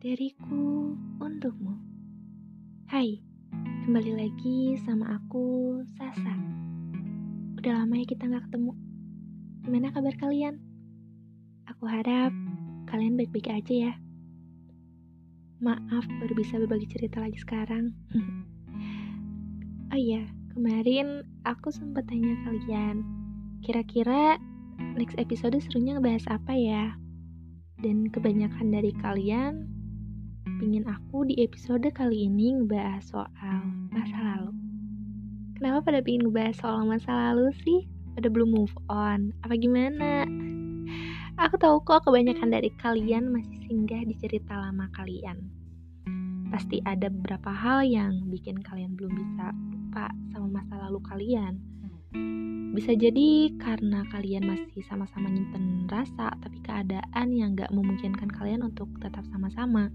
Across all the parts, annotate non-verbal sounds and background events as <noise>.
dariku untukmu. Hai, kembali lagi sama aku, Sasa. Udah lama ya kita nggak ketemu. Gimana kabar kalian? Aku harap kalian baik-baik aja ya. Maaf baru bisa berbagi cerita lagi sekarang. <laughs> oh iya, kemarin aku sempat tanya kalian, kira-kira next episode serunya ngebahas apa ya? Dan kebanyakan dari kalian pingin aku di episode kali ini ngebahas soal masa lalu. Kenapa pada pingin ngebahas soal masa lalu sih? Pada belum move on? Apa gimana? Aku tahu kok kebanyakan dari kalian masih singgah di cerita lama kalian. Pasti ada beberapa hal yang bikin kalian belum bisa lupa sama masa lalu kalian bisa jadi karena kalian masih sama-sama nyimpen rasa, tapi keadaan yang gak memungkinkan kalian untuk tetap sama-sama.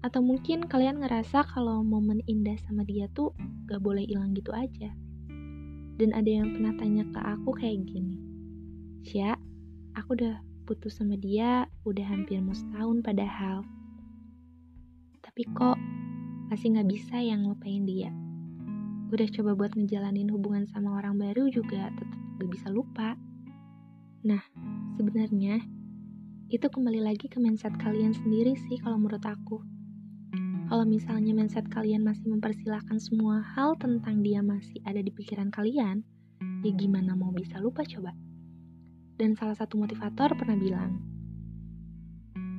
Atau mungkin kalian ngerasa kalau momen indah sama dia tuh gak boleh hilang gitu aja. Dan ada yang pernah tanya ke aku kayak gini, Sya, aku udah putus sama dia udah hampir mau setahun padahal. Tapi kok masih gak bisa yang lupain dia udah coba buat ngejalanin hubungan sama orang baru juga tetap gak bisa lupa. Nah, sebenarnya itu kembali lagi ke mindset kalian sendiri sih kalau menurut aku. Kalau misalnya mindset kalian masih mempersilahkan semua hal tentang dia masih ada di pikiran kalian, ya gimana mau bisa lupa coba? Dan salah satu motivator pernah bilang,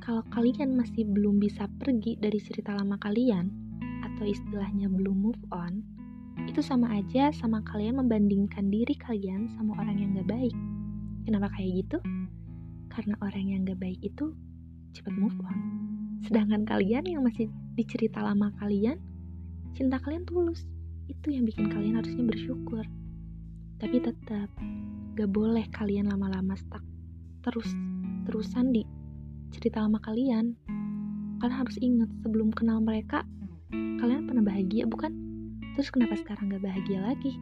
kalau kalian masih belum bisa pergi dari cerita lama kalian, atau istilahnya belum move on, itu sama aja sama kalian membandingkan diri kalian sama orang yang gak baik. Kenapa kayak gitu? Karena orang yang gak baik itu cepat move on. Sedangkan kalian yang masih di cerita lama kalian, cinta kalian tulus. Itu yang bikin kalian harusnya bersyukur. Tapi tetap, gak boleh kalian lama-lama stuck. Terus, terusan di cerita lama kalian. Kalian harus ingat sebelum kenal mereka, kalian pernah bahagia bukan? Terus kenapa sekarang gak bahagia lagi?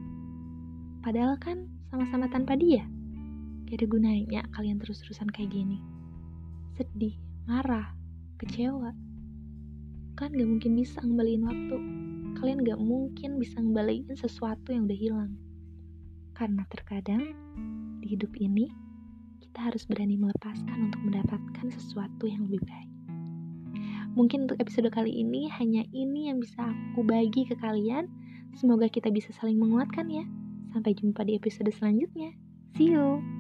Padahal kan sama-sama tanpa dia. Gak ada gunanya kalian terus-terusan kayak gini. Sedih, marah, kecewa. Kan gak mungkin bisa ngembaliin waktu. Kalian gak mungkin bisa ngembaliin sesuatu yang udah hilang. Karena terkadang di hidup ini kita harus berani melepaskan untuk mendapatkan sesuatu yang lebih baik. Mungkin untuk episode kali ini hanya ini yang bisa aku bagi ke kalian. Semoga kita bisa saling menguatkan ya. Sampai jumpa di episode selanjutnya. See you.